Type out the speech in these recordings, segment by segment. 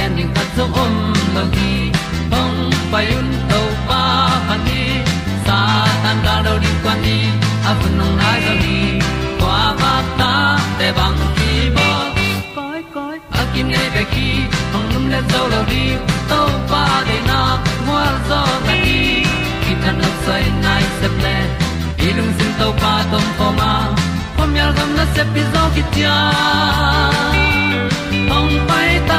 gen ding khat zo om lo gi hong pai un to pa pa ni sa tan da do di kwan ni a bu nong nai zo ni kwa ba ta te bang ki bo koi koi a kim nei be ki hong lum le zo lo di to pa de na mo zo ta ni ki tan no sai nai se ple ilung sin to pa tom ko ma. Pom yal gam na se pi zo ki tia hong pai ta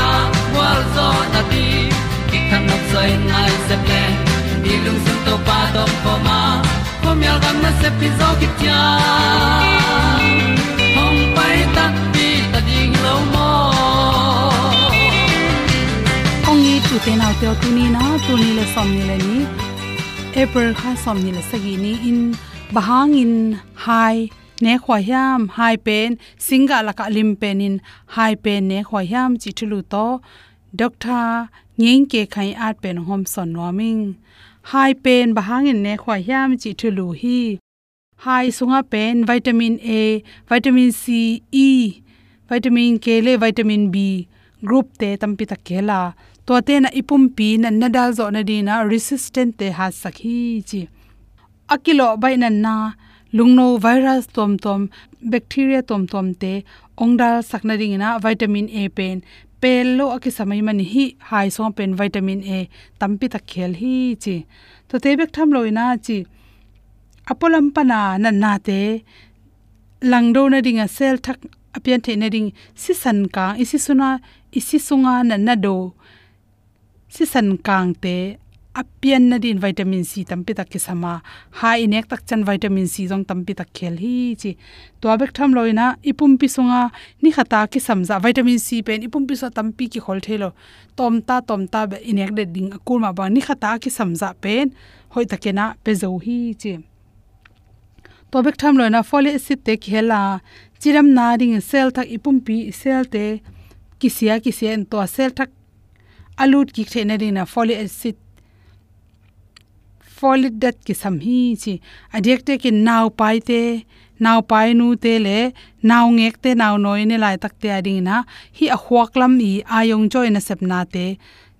zo na ti ki kan nok sai nai se ple ni lung sun to pa to pa ma. Ko mi al gam na se pi zo ki tia hom pai ta ti ta ding lo mo ong ni tu te nau te tu ni na tu ni le som ni le ni. April kha som ni le sagi ni. In bahang in hai ne khwa hiam, hai pen. Singa laka lim pen in hai pen ne khwa hiam, chi thulu to doctor ngeng ke khai at pen hom son noming hai pen bahang in ne khwa hiam chi thulu hi. Hai sunga pen vitamin a, vitamin c e vitamin k le, vitamin b. Group te tampi ta kela to te na ipum pi na na dal zo na di na resistant te ha sakhi chi. Akilo bai na na lungno virus tom tom, bacteria tom tom te ongdal sakna ring na, vitamin a pen pel lo aki samai mani hi hai so pen vitamin a, tampi ta khel hi chi. To te bek tham loina chi, apolam pana na na te, langdo na ringa sel thak, apian the na ring, si san ka, isi suna, isi sunga na na do, si san kang te apian na din vitamin c tampi tak kisama ha, inek tak chan vitamin c jong tampi tak khel hi chi. To abek tham loina ipum pi sunga ni khata ki samza. Vitamin c pen, ipum pi so tampi ki khol thelo. Tom ta tom ta be inek de ding akul ma ba. Ni khata ki samza pen, hoi takena pe zo hi chi. To bek tham loina folic acid te khela chiram na ring cell thak ipum pi cell te kisia kisia en to cell thak alut ki thena ring na folic acid folic dat ki sam hi chi adek te ki naw pai te naw pai nu te le naw ngek te naw noi ne lai tak te ading na. Hi a huak lam i ayong joy na sep na te.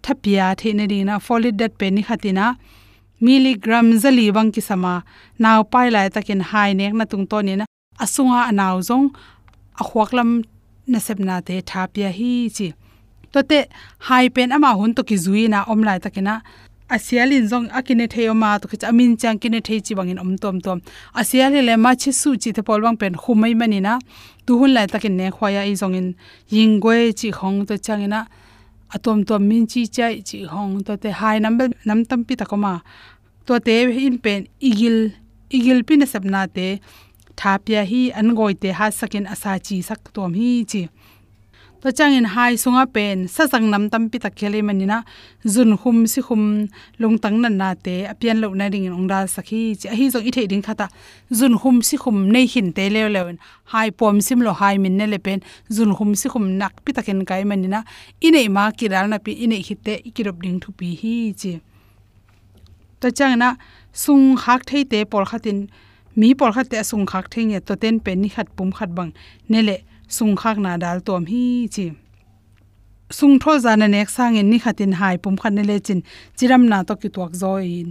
Thapia the ne ding na folic dat pe ni khatina milligram zali bang ki sama. Naw pai lai takin hai nek na tung to ni na. Asunga anaw zong, a huak lam na sep na te, thapia hi chi. To te, hai pen ama hun to ki zui na om lai takina asialin zong akine theoma to khich amin chang kine thei chi bangin om tom tom. Asial le ma chi su chi the polwang pen khumai mani na. Tu hun lai takin ne khwaya i zong in. Yingwe chi khong to changina atom tom min chi chai chi khong to te hai number nam tam pi takoma. To te in pen igil igil pin sabna te. Thapya hi an goi te ha sakin asa chi sak tom hi chi to changin hai sunga pen sa sang nam tam pi tak khele manina. Zun khum si khum long tang nan na te, apian lo na ring ong dal sakhi. Chi hi zo i the ding khata. Zun khum si khum nei hin te le le hai pom sim lo hai min ne le pen. Zun khum si khum nak pi taken kai manina. Inei ma ki dal na pi inei hitte ikirop ding thu pi hi chi. To changna sung hak thei te por khatin mi por khate sung khak thei nge, to ten pen ni khat pum khat bang. Ne le sung khak na dal tom hi chi. Sung tho zana nek sang en ni khatin hai pum khan le chin. Chiram na to ki tuak zo in.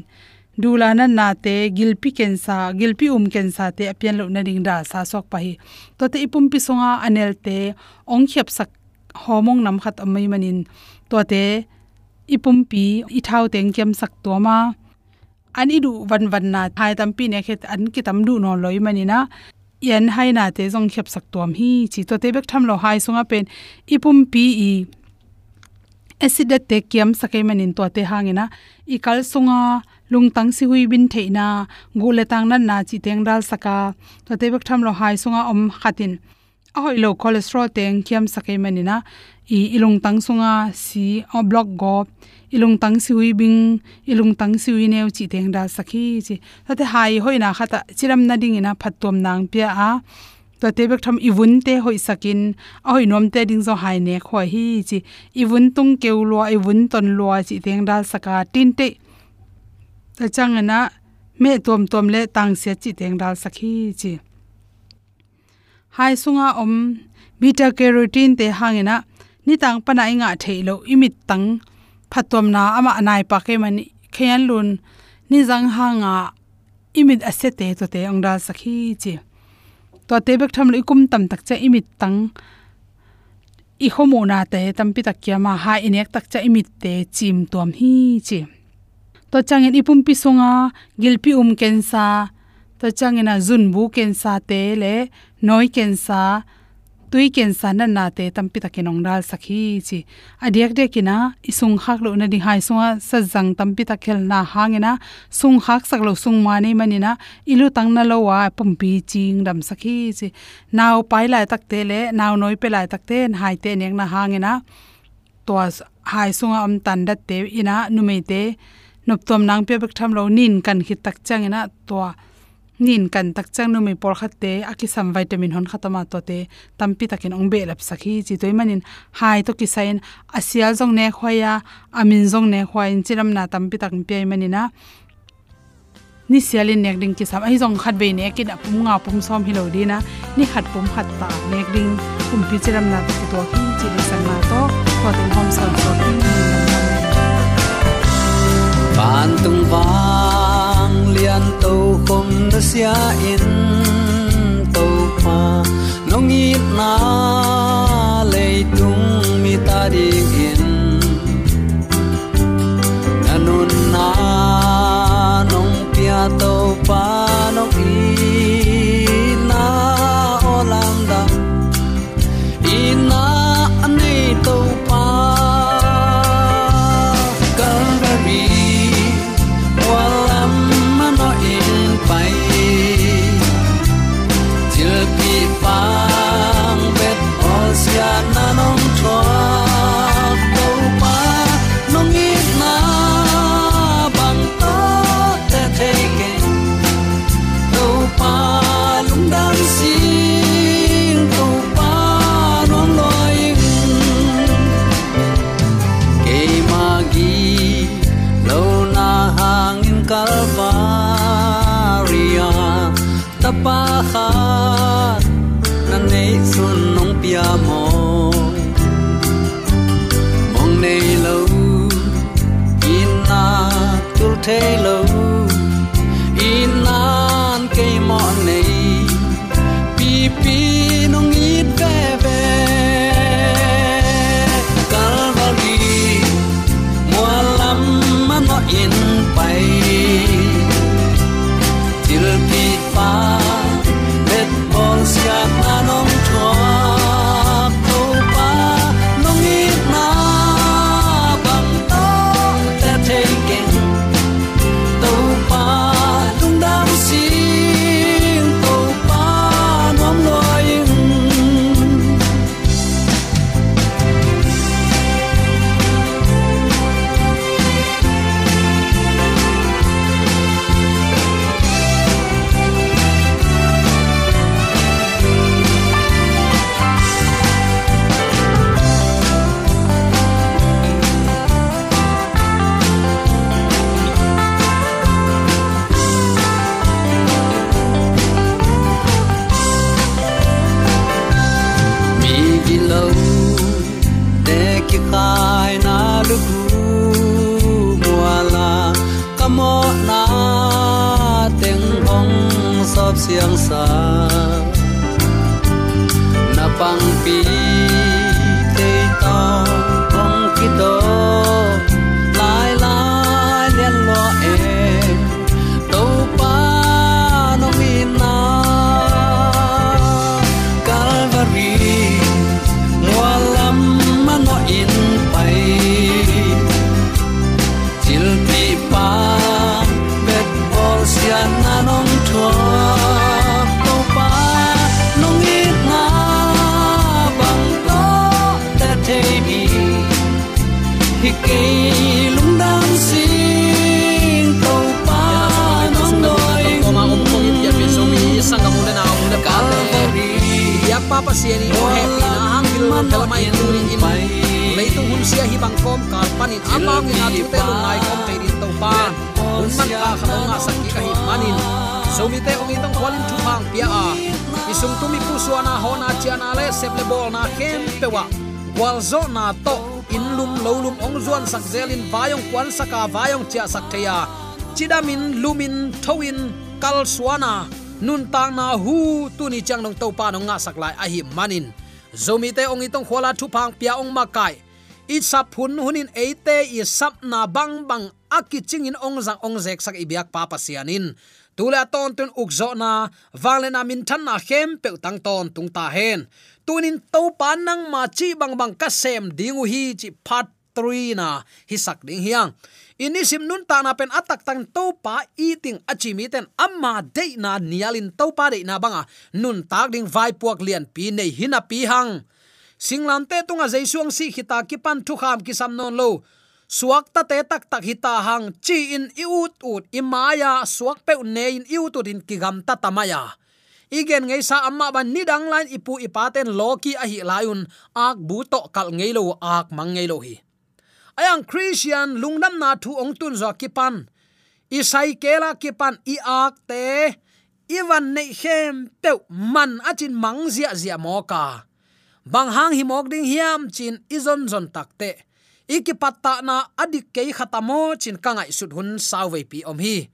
Dula na na te gilpi ken sa gilpi um ken sa te apian lo na ring da sa sok pa hi. To te ipum pi songa anel te ong khep sak homong nam khat amai manin to te ipum pi i thau teng kem sak to ma. Ani du van van na thai tam pi ne khet an ki tam du no loi manina yan hai na te jong khep sak tom hi, chi to te bek tham lo hai sunga pen, ipum pi i acid te kiam sakai manin to te hangena i kal sunga, lungtang si hui bin theina gule tang nan na chi teng dal saka. To te bek tham lo hai sunga om khatin ahoi hoi lo cholesterol teng kiam sakai manina i ilung tang sunga si, o block go. Ilung tang si hui bing, ilung tang si hui neu chi teng da sakhi chi. Ta te hai hoina khata chiram na ding ina phatom nang pia a. To te bek tham iwun te hoi sakin. Ahoi nom te ding zo hai ne khoi hi chi. Iwun tung keu lo iwun ton lo chi teng da saka tin te. Ta changana me tom tom le tang se chi teng dal sakhi chi hai sunga om beta carotene te hangena ni tang pana inga theilo imit tang phatom na ama anai pa ke mani khayan lun ni jang hanga imit asete to te angda sakhi chi. To te bek tham lui kum tam tak cha imit tang i homo na te tampi tak kya ma ha inek tak cha imit te chim tom hi chi. To changin ipum pi songa gilpi um kensa to changina zun bu ken sa te le, noi ken sa tui ken sa na na te tampi takin ong dal sakhi chi. Adiak de kina, isung hak lo na di hai sunga, sa jang tampi takhel na hangena, sung hak sak lo sung ma nei manina ilu tang na lo wa pumpi ching dam sakhi chi. Naw pai lai tak te le naw noi pe lai tak te, hai te nek na hangena. To hai sunga am tan dat te ina numei te, nop tom nang pe bek tham lo nin kan khit tak changena to nin kan tak chang no mi por khatte akisam vitamin hon khatama to te, tampi takin ongbe lap sakhi chi toy manin. Hai to kisain, asial jong ne khoya amin jong ne khoin chiram na tampi tak pe manina. Ni sialin nek ding ki sam ai jong khat be ne ki na pum nga pum som hi lo di na. Ni khat pum khat ta nek ding, pum pi chiram na to to ki chi ni sang ma to. Ko ten hom son so ki. Ban sia in to pa nong i na sep le bol na kem pewa wal zo na to in lum lo lum ong zuan sak zelin vayong kwan saka vayong chia sak theya chidamin, lumin thowin kal suana, nun tang na hu tu ni chang nong to pa nong nga sak lai a hi manin. Zomi te ong itong khola thu phang pia ong makai i sap hun hunin eite i sap na bang bang akiching in ong zang ong zek sak ibyak pa pasianin tula ton tun ukzo na wanglena min than na khem pe tang ton tung ta hen tunin to pa nang ma chi bang bang ka sem dingu hi chi phat three na hi sak ding hiang. Inisim nun ta na pen atak tang to pa eating achimi ten amma de na nialin to pa de na banga. Nun tak ding vai puak lian pi nei hina pi hang. Singlam te tunga jaisuang si khita ki pan thu kham ki sam non lo. Suak ta te tak tak hita hang, chi in iut ut imaya, suak pe ne in iut ut in ki gam ta tamaya igen ngei sa amma ban ni dang line ipu ipaten loki a hi layun ak bu to kal ngei lo, ak mang ngei lo hi. Ayang christian lungnam na thu ong tun zo kipan isai kela kipan i ak te iwan nei hem pe man achin mang zia zia moka bang hang hi mok ding hiam chin izon zon takte iki patta na adik kei khatamo chin kangai sut hun sawe pi om hi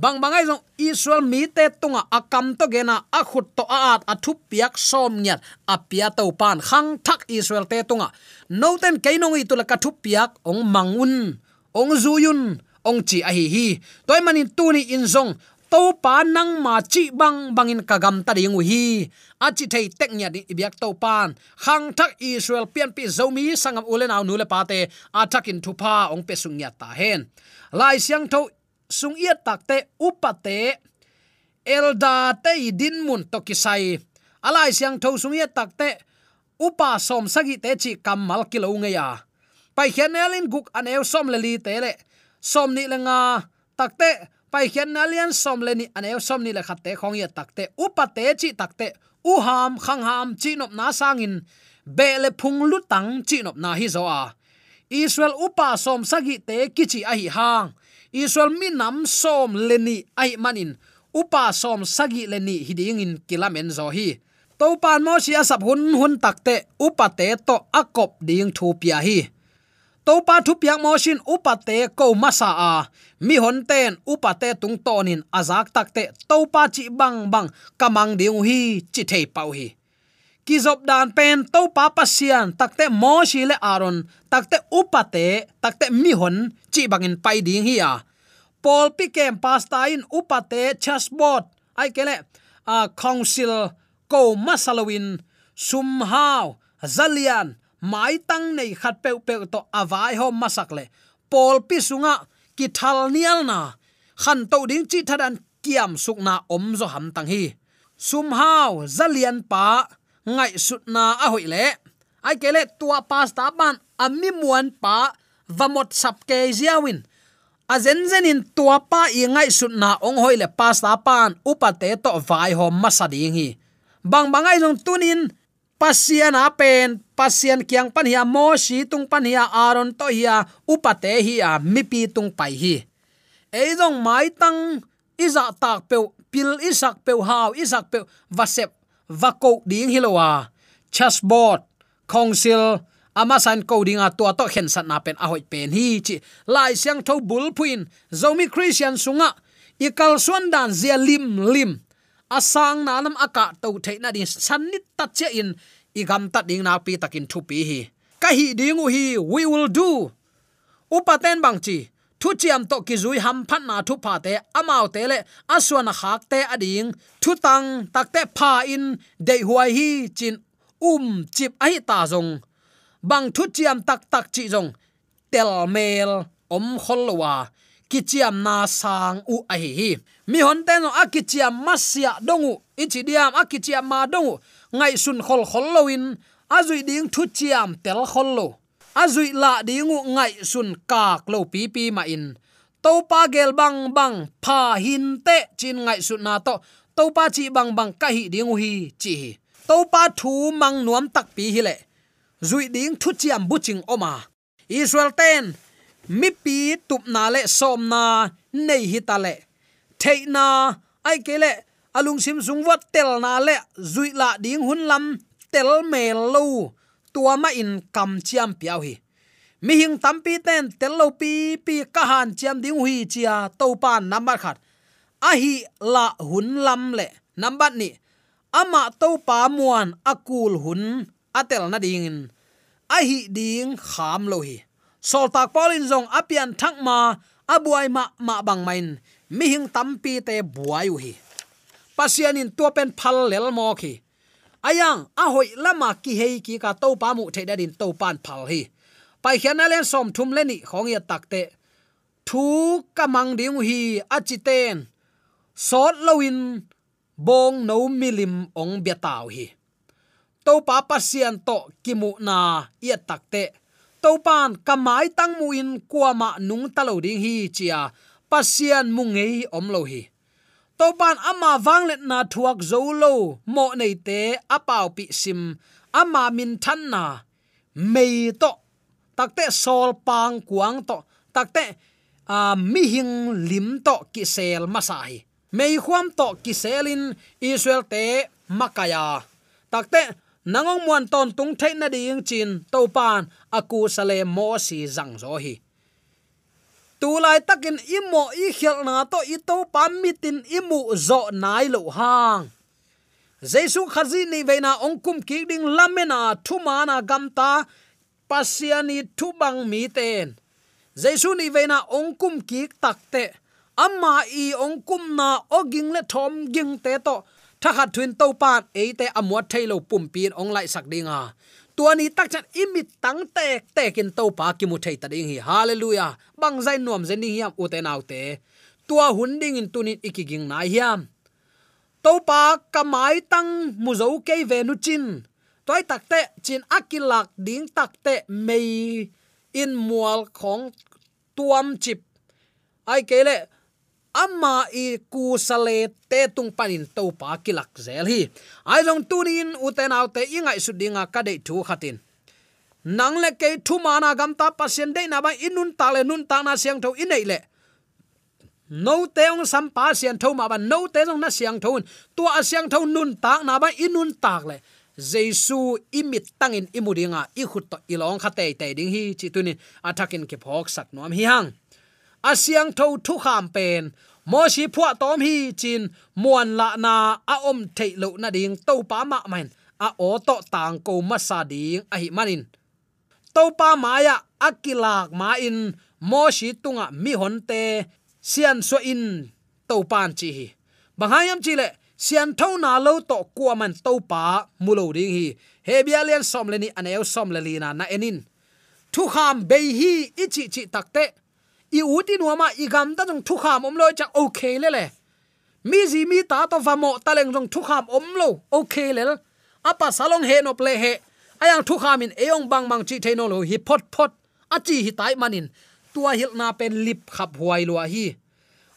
bang bangai jong israel mi te tunga akam to gena akhut to aat athu piak som nyat. Pia to pan khang thak israel te tunga noten keinong i tula ka thu piak, ong mangun ong zuyun ong chi a hi hi. Toy manin tuni in jong to pa nang ma chi bang bangin kagam ta ding hi. A chi thei tek nya di biak to pan. Khang thak israel pian pi zomi sangam ulen aw nule pate a thakin thu pa ong pe sung nya ta hen. Lai siang tho sung ia takte upate elda te din mun to kisai alai siang tho sung ia takte upa som sagi te chi kamal kilo nge ya pai khenelin guk anew som le li te le. Som ni lenga takte pai khen alian som le ni anew som ni le khatte khong ya takte upate chi takte u ham khang ham chi nop na sangin be le phung lu tang chi nop na hi zo a israel upa som sagi te kichi a hi hang israel mi nam som leni ai manin. Upa som sagi leni hiding in kilamen zo hi. To pan mo sia sap hun hun takte upa te to akop ding thu pia hi. To pa thu pia mo shin upa te ko masa a. Mi hon ten upa te tung tonin azak takte to pa chi bang bang kamang ding hi chi thei pau hi ki zop dan pen to pa pasian takte mo shi le aron takte upate takte mi hon, chi bangin pai ding hi a. Paul pikem pasta in upate chasbot ai kele a council ko masalawin sumhaw zalian, mai tang nei khat pe pe to avai ho masak le. Paul pi sunga ki thal nial na, khan to ding chi thadan kiam sukna om zo ham tang hi. Sumhaw zalian pa ngai sut na a hoi le ai ke le tua pasta ban à ami muan pa vamot sap ke ziawin à a zen zen in tua pa i ngai sut na ong hoi le pasta pan upate to vai hom masading hi bang bangai jong tunin pasian a pen pasian kyang pan hia mo shi tung pan hia aron to hiya upate hi a mi pi tung pai hi ei jong mai tang iza tak pe pil isak pe hau isak pe vasep vako ding hilowa. Chessboard, council, amasan ko dinga to to khen sat na pen a hoi pen hi chi. Lai siang tho bul puin zomi christian sunga. Ikal suan dan zia lim lim. Asang na nam aka to the na din san nit ta che in. Igam ta ding na pi takin thu pi hi. Ka hi ding hi, we will do. Upaten bang chi thu chiam to ki zui ham phat na thu pha te amau te le aswan khak te ading thu tang tak te pha in, de huai hi chin um chip ai ta zong. Bang thu chiam tak tak chi zong. Tel mel, om kholwa ki chiam na sang u a hi hi. Mi hon te no akichiam masia dongu ichi diam akichiam ma dongu ngai sun khol khol loin azui ding thu chiam tel khol lo azui la dingu ngai sun kak lo pi pi ma in. To pa gel bang bang pha hin te chin ngai sun na to. To pa chi bang bang ka hi dingu hi chi to pa thu mang nuam tak pi hi le. Zui ding thu chiam bu ching oma israel ten, mi pi tup na le som na, nei hi ta le. Thei na, ai ke le alung sim sung wat tel na le, zui la ding hun lam, tel me lo tua ma in kam chiam piao hi. Mi hing tampi ten tello pi pi ka han chiam ding hui chia to pan number khat. A hi la hun lam le. Number ni. Ama to pa muan akul hun atel na ding in. A hi ding kham lo hi. Sol tak polin zong apian thak ma abuai ma ma bang main. Mi hing tampi te buai hi. Pasianin tua pen phal lel mo khi ayang a hoi lama ki hei ki ka to pa mu the dadin to pan phal hi. Pai khian alen som thum le ni khong ya takte thu kamang ding hi achiten sot loin bong no milim ong bia taw hi. To pa pasian to kimu na ya takte to pan kamai tang mu in kwa ma nung talo ding hi, chia. Pasian mungei ngei om lo hi to pan ama wanglet na thuak zolo mo nei te apau pi sim. Ama min than na. Mei to. Takte sol pang kuang to. Takte a, mi hing lim to ki sel masai mei khuam to ki selin israel te makaya takte nangong muan ton tung thai na ding chin to pan aku sale mo si zang zo hi tu lai takin imo i khel na to i to pamitin imu zo nai lo hang. Jesu khazi ni veina ongkum ki ding lamena thumana gamta pasiani thubang mi ten. Jesu ni veina ongkum ki takte amma i ongkum na oging le thom ging te to thakhat thwin to pan eite amwa thailo pumpin ong lai sak dinga tuani tak chan imit tang tek tekin to pa ki mu thei ta ding hi. Hallelujah. Bang zai nuam zen ding hiam uten autte tua hun ding in tunin ikiging na hiam. To pa kamai tang mu zo ke ve nu chin. Toy takte chin akilak ding takte mei in mual khong tuam chip. Ai kele amma i ku sale te tung panin to pa kilak zel hi. Ai long tunin uten autte ingai su dinga ka de thu khatin. Nang le ke thu mana gam ta pasien de na ba inun ta le nun ta na siang tho inei le. No te ong sam pa sian tho ma ban no te ong na siang thon tua siang tho nun ta na ba inun tak le. Jesu imit tangin imudinga i khut to ilong khate te ding hi, chi tunin athakin ke phok sat nom hi hang asiang tho thu kham pen mo si phua tom hi chin muan la na a om thei lo na ding to pa ma man a o to tang ko ma sa ding a hi manin to pa maya akilak ma in. Mo si tunga à, mi hon te sian so in to pan chi hi bahayam chi le sian tho na lo to kwa man to pa mulo ding hi he bia lian som le ni anel som le li na na enin thu kham be hi ichi chi takte i uti nuama i gam ta jong thu kham om lo chak okay le le. Mi ji mi ta to va mo ta leng jong thu kham om lo okay le apa salong he no ple he. Ayang thu kham in eong bang mang chi the lo, hi phot phot. A chi hi tai manin tua hil na pen lip khap huai lo hi.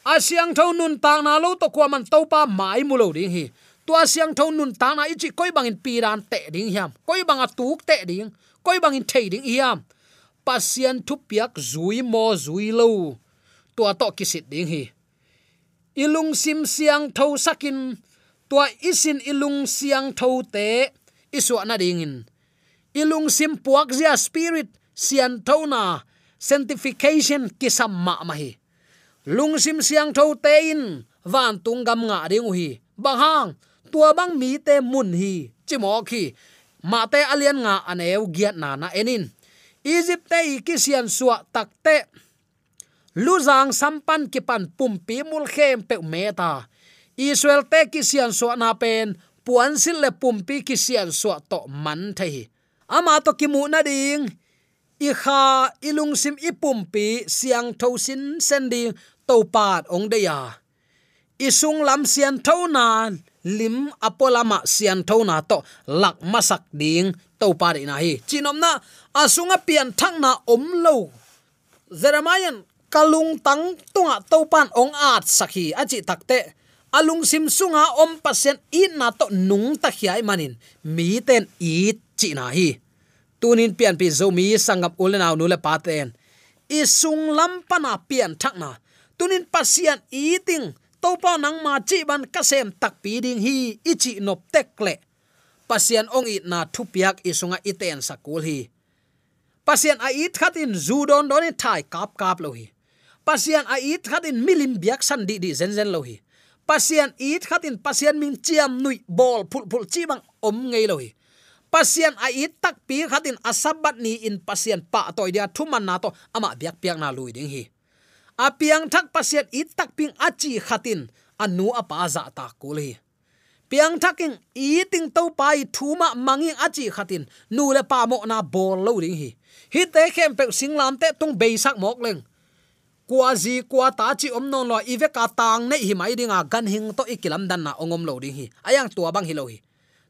Asiang tho nun ta na lo to kwa man to pa mai mu lo ding hi. Tua siang tho nun ta na ichi koi bang in piran te ding hiam. Koi bang a tuk te ding. Koi bang in thei ding hiam pasian thu piak zui mo zui lo. Tua to kisit ding hi. Ilung sim siang tho sakin. Tua isin ilung siang tho te. Iswa na dingin ilung sim puak zia spirit sian tho na. Sanctification kisam ma ma hi. Lung sim siang tho te in. Van tung gam nga ding hi bang hang tua bang mi te mun hi. Chimo khi ma te alian nga aneu giat na na enin egypt te ki sian suwa takte luzang sampan kipan pumpi mul khem pe meta israel te kisian suwa na pen puan sil le pumpi kisian suwa to man thei ama to kimu na ding. I kha ilung sim i pumpi siang tho sin sen ding to pat ong de ya. Isung lam sian tho na, lim apolama sian tho na to lak masak ding to pa de na hi. Chinom na asunga pian thang na om lo. Zeramayan kalung tang tunga to pan ong at sakhi. Achi takte, alung sim sunga om pasien in na to nung ta khiai manin. Mi ten i chi na hi. Tunin pian pi zo mi sangam nu le paten isung lampana pian thakna tunin pasian eating topa nang ma chi ban kasem tak pi ding hi ichi nop tekle pasian ong it na thupiak isunga iten sakul hi. Pasian a it khatin zudon don thai kap kap lo hi. Pasian a it khatin milim biak san di di zen zen lo hi. Pasian it khatin pasian min chiam nui bol phul phul chi bang om ngei lo hi. Pasian a it tak pi khatin asabat ni in pasian pa toy dia thuman na to ama biak piak na lui ding hi. Apiang thak pasiat it tak ping achi khatin anu apa za ta kuli piang thaking, eating to pai, thuma manging achi khatin nu le pa mo na bol lo ding hi. Hi te khem pe singlam te tung be sak mok leng. Kwa ji kwa ta chi om non lo ive ka tang nei hi mai ringa gan hing to ikilam dan na ongom lo ding hi. Ayang tua bang hi lo hi.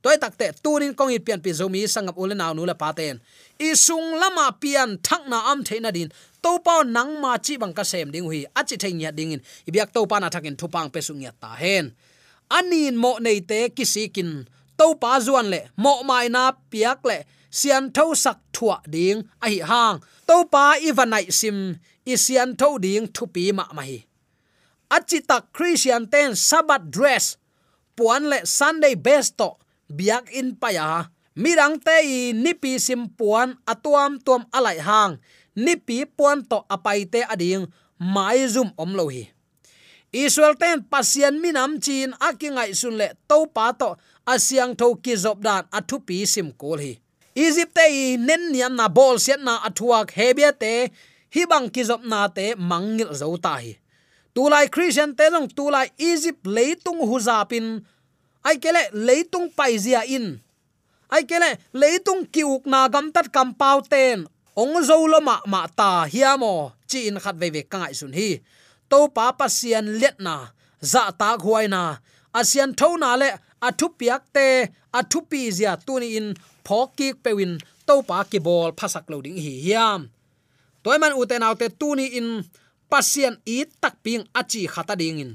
Toy takte tunin kong hi pian pi zomi sangap ule naw nu la paten isung lama pian thak na am theina din to pa nang ma chi bang ka sem ding hui, achi thei nya ding in. Ibyak to pa na thakin thupang pe sung ya ta hen anin mo nei te kisikin. To pa zuan le, mo mai na piak le, sian tho sak thua ding a hi hang. To pa ivanai sim, i sian tho ding thu pi ma mai achita christian ten sabat dress. Puan le sunday best to, biak in paya mirang te i nipi sim puan atuam tuam alai hang. Nipi puan to apai te ading mai zum om lo hi israel ten pasian minam chin akingai sun le to pa to asiang tho ki zob dan athu pi sim kol hi. Egypt te nen niam na bol sian na athuak hebia te hi bang ki zob na te mangil zo ta hi. Tulai christian te long tulai egypt leitung huzapin ai kele leitung paizia in. Ai kele leitung kiuk na gam tat kam pau ten. Ong zo lo ma ma ta hiamo. Chi in khat ve ve kangai sun hi to pa pasian let na, za ta khuai na. Asian tho na le athu piak te athu pi zia tuni in phoki pewin to pa ki bol phasak lo ding hi hiam. Toy man uten autte tuni in pasien i tak ping achi khata ding in.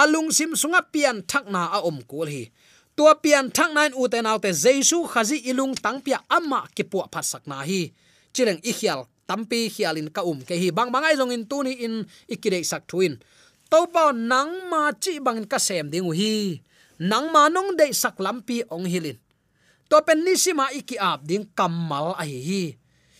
Alung sim sunga pian thakna a om kul hi. Tua pian thak nain uten autte jesu khazi ilung tangpia amma ki pu phasak na hi. Chileng i khial tampi khialin ka um ke hi bang bangai zong in tuni in ikirei sak thuin. To pa nang ma chi bang ka sem ding hi. Nang ma nong de sak lampi ong hilin. To pen ni sima iki ap ding kamal a hi hi.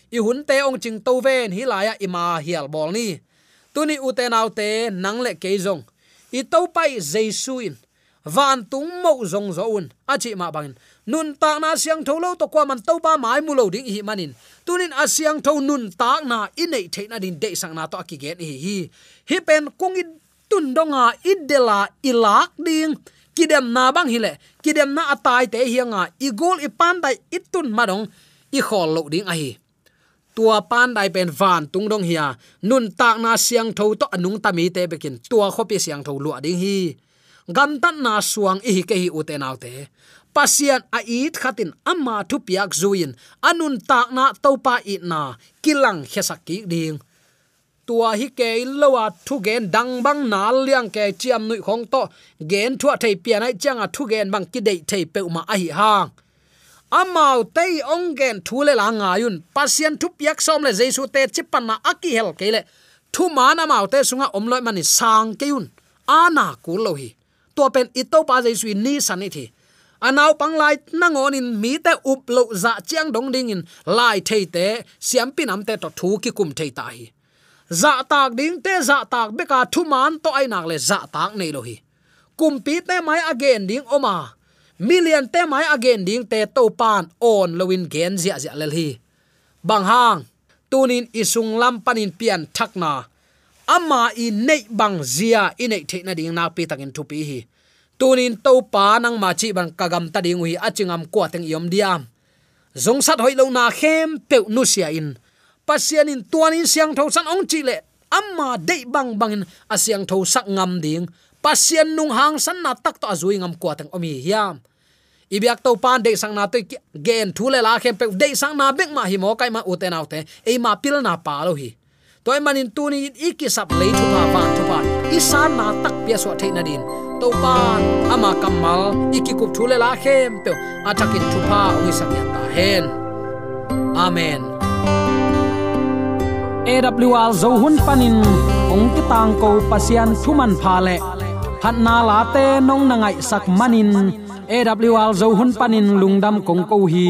I hun te ong ching to ven hi laya ima hial bol ni. Tuni ute nau te nang le ke zong. I to pai jesuin van tung mo zong zo un a chi ma bangin nun ta na siang tho lo to kwa man to ba mai mu lo ding hi manin tunin asiang tho nun ta na inei the na din de sang na to ki gen hi hi hi pen kung i tun donga idela ilak ding kidem na bang hile kidem na atai te hianga i gol i pan dai itun madong i khol lo ding a hi tua pan dai pen van tung dong hiya nun tak na siang tho to anung tami te bekin tua khopi siang tho lu ding hi gam tan na suang i ke hi u te nau te pasian a it khatin amma thu piak zuin. Anun tak na topa i na kilang khesaki ding. Tua hi ke lowa thu gen dang bang na liang ke chiam nui khong to. Gen thua thei pian ai changa thu gen bang ki dei thei pe ma a hi hang. Amau tei ong gen thu le la nga yun. Pasian thu piak som le jesu te chipan na aki hel ke le. Thu ma na mau te sunga om loi mani sang ke yun. Ana ku lo hi to pen ito pa jesu ni sanit hi anau panglai nangonin mi te up lo za chiang dong ding in lai thei te, siam pin am te to thu ki kum thei ta hi. Za tak ding te, za tak beka thu man to ai nak le za tak nei lo hi. Kum pi te mai again ding oma. Million te mai again ding te to pan on lowin gen zia zia lel hi. Bang hang, tunin isung lam panin pian thakna ama i nei bang zia, i nei the na ding na pi takin thu pi hi. Tunin to pa nang ma chi ban kagam ta ding wi achingam ko teng yom diam. Zong sat hoi lo na khem pe nu sia in. Pasian in tuanin siang tho san ong chi le. Amma de bang bangin asiang tho sak ngam ding. Pasian nung hang san na tak to azui ngam ko teng omi hiam. Ibyak to pan de sang na to gen thule la khem pe de sang na bek ma hi mo kai ma uten autte e ma pil na pa lo hi toy manin tuni iki sap le thu pa van thu pa isan na tak pia so the na din to pan ama kamal iki kup thule la khem pe atakin thu pa ui sak ya ta hen amen. AWR zo hun panin ong ki tang ko pasian thuman pha le phat na la te nong na ngai sak manin AWR zo hun panin lungdam kong ko hi